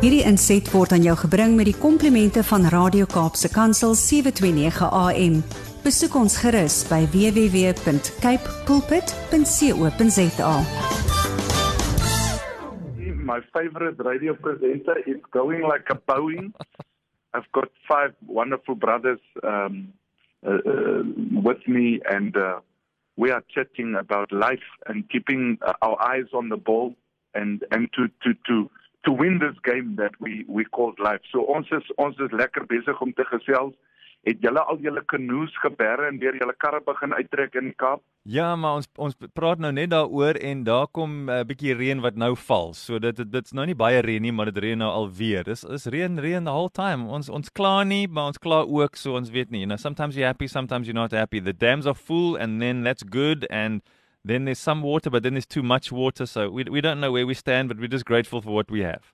Hierdie inset word aan jou gebring met die komplimente van Radio Kaapse Kansel 729 AM. Besoek ons gerus by www.cape pulpit.co.za. My favorite radio presenter is going like a Boeing. I've got five wonderful brothers um, uh, uh, with me, and uh, we are chatting about life and keeping uh, our eyes on the ball and and to to to to win this game that we we called life. So ons is ons is lekker besig om te gesels. Het julle al julle kanoes geberre en weer julle karre begin uittrek in die Kaap? Ja, maar ons ons praat nou net daaroor en daar kom 'n uh, bietjie reën wat nou val. So dit dit's nou nie baie reën nie, maar dit reën nou alweer. Dis is reën reën the whole time. Ons ons kla nie, maar ons kla ook so ons weet nie. You know, sometimes you're happy, sometimes you're not happy. The dams are full and then that's good and then there's some water but then there's too much water so we we don't know where we stand but we're just grateful for what we have.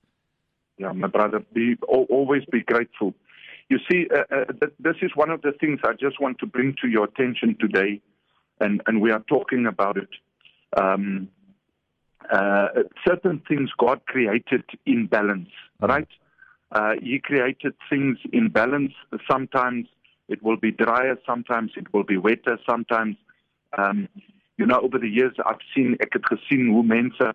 Yeah, my brother, be always be grateful. You see, uh, uh, this is one of the things I just want to bring to your attention today, and, and we are talking about it. Um, uh, certain things God created in balance, mm-hmm. right? Uh, he created things in balance. Sometimes it will be drier, sometimes it will be wetter, sometimes. Um, you know, over the years, I've seen, ek het gesien hoe mense,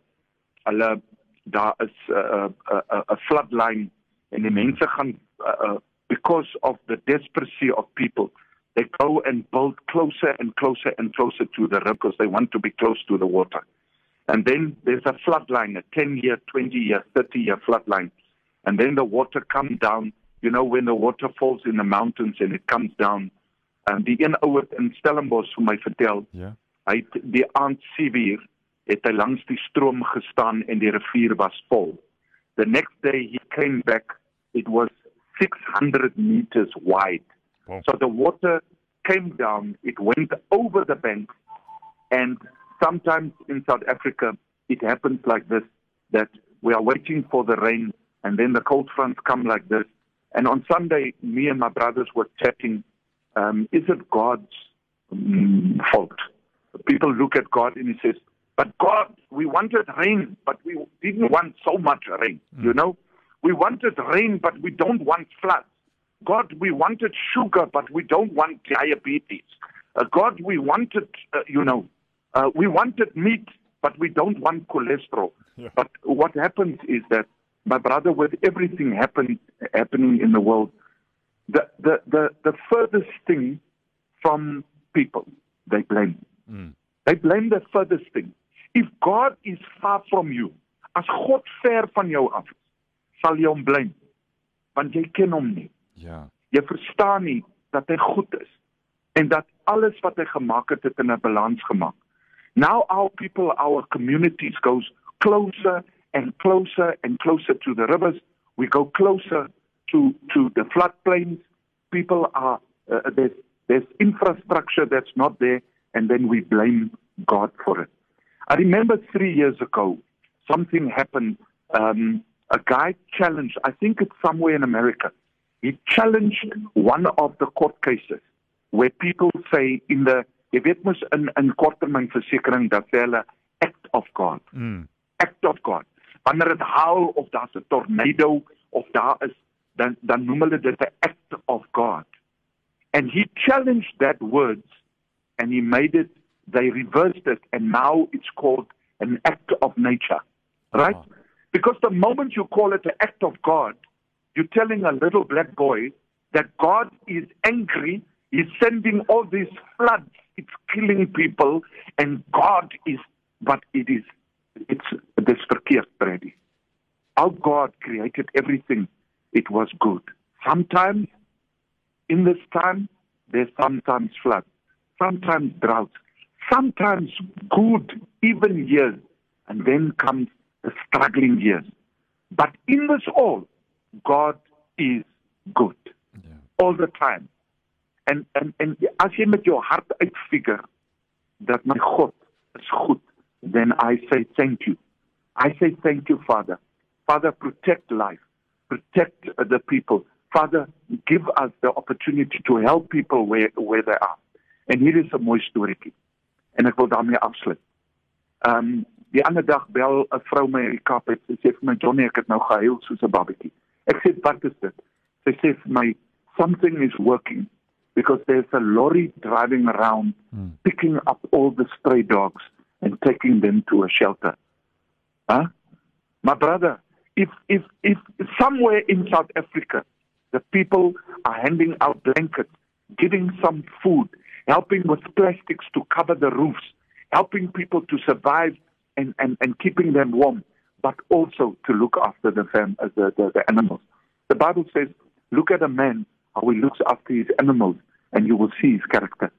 hulle, daar is 'n uh, 'n floodline en die mense gaan uh, because of the desperation of people, they go and build closer and closer and closer to the river because they want to be close to the water. And then there's a floodline, a 10 year, 20 year, 30 year floodline. And then the water comes down. You know, when the water falls in the mountains and it comes down. And the een ouer in Stellenbosch vir my vertel, yeah. Hy het die aand 7uur het hy langs die stroom gestaan en die rivier was vol. The next day he came back, it was 600 meters wide. Wow. So the water came down, it went over the bank, and sometimes in South Africa, it happens like this that we are waiting for the rain, and then the cold fronts come like this. And on Sunday, me and my brothers were chatting um, is it God's um, fault? People look at God and He says, But God, we wanted rain, but we didn't want so much rain, mm. you know? We wanted rain, but we don't want floods. God, we wanted sugar, but we don't want diabetes. Uh, God, we wanted, uh, you know, uh, we wanted meat, but we don't want cholesterol. Yeah. But what happens is that, my brother, with everything happen, happening in the world, the, the, the, the furthest thing from people, they blame. Mm. They blame the furthest thing. If God is far from you, as God ver van jou af is, sal jy hom blame want jy ken hom nie. Ja. Jy verstaan nie dat hy goed is en dat alles wat hy gemaak het, het in 'n balans gemaak. Now our people, our communities goes closer and closer and closer to the rivers. We go closer to to the floodplains. People are uh, there's there's infrastructure that's not there and then we blame God for it. I remember 3 years ago something happened um a guy challenged, I think it's somewhere in America, he challenged one of the court cases where people say in the jy weet mos in in korttermynversekering dat hulle act of God. Mm. Act of God. Wanneer dit haal of daar's 'n tornado of daar is dan dan noem hulle dit 'n act of God. And he challenged that words and he made it they reversed it and now it's called an act of nature. Right? Oh. Because the moment you call it an act of God, you're telling a little black boy that God is angry, He's sending all these floods, it's killing people, and God is, but it is, it's this verkeerd, Brady. Our God created everything, it was good. Sometimes, in this time, there's sometimes flood, sometimes drought, sometimes good, even years, and then comes the struggling years. But in this all, God is good yeah. all the time. En en en as jy met jou hart uitfigure dat my God is goed, then I say thank you. I say thank you Father. Father protect life, protect uh, the people. Father give us the opportunity to help people where where they are. En hier is 'n mooi storieetjie. En ek wil daarmee afsluit. Ehm um, Die ander dag bel 'n vrou my in die Kaap en sy sê vir my Johnny, ek het nou gehuil soos 'n babatjie. Ek sê wat is dit? Sy sê vir my something is working because there's a lorry driving around hmm. picking up all the stray dogs and taking them to a shelter. Huh? My brother, if if if somewhere in South Africa the people are handing out blankets, giving some food, helping with plastics to cover the roofs, helping people to survive and, and, and keeping them warm, but also to look after the, fam- uh, the, the, the animals. The Bible says, look at a man, how he looks after his animals, and you will see his character.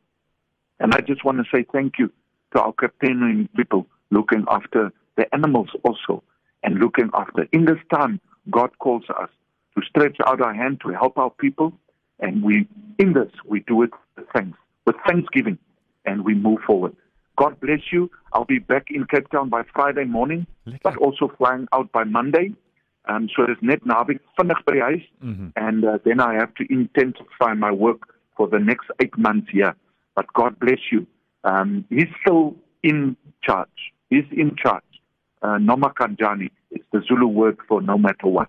And I just want to say thank you to our Capetonian people looking after the animals also and looking after. In this time, God calls us to stretch out our hand to help our people, and we, in this, we do it thanks, with thanksgiving, and we move forward. God bless you. I'll be back in Cape Town by Friday morning, Lekker. but also flying out by Monday. Um, so dis net naweek vinnig by die huis mm -hmm. and uh, then I have to intensify my work for the next 8 months here. But God bless you. Um, he's still in charge. He's in charge. Uh, Noma Kanjani is the Zulu word for no matter what.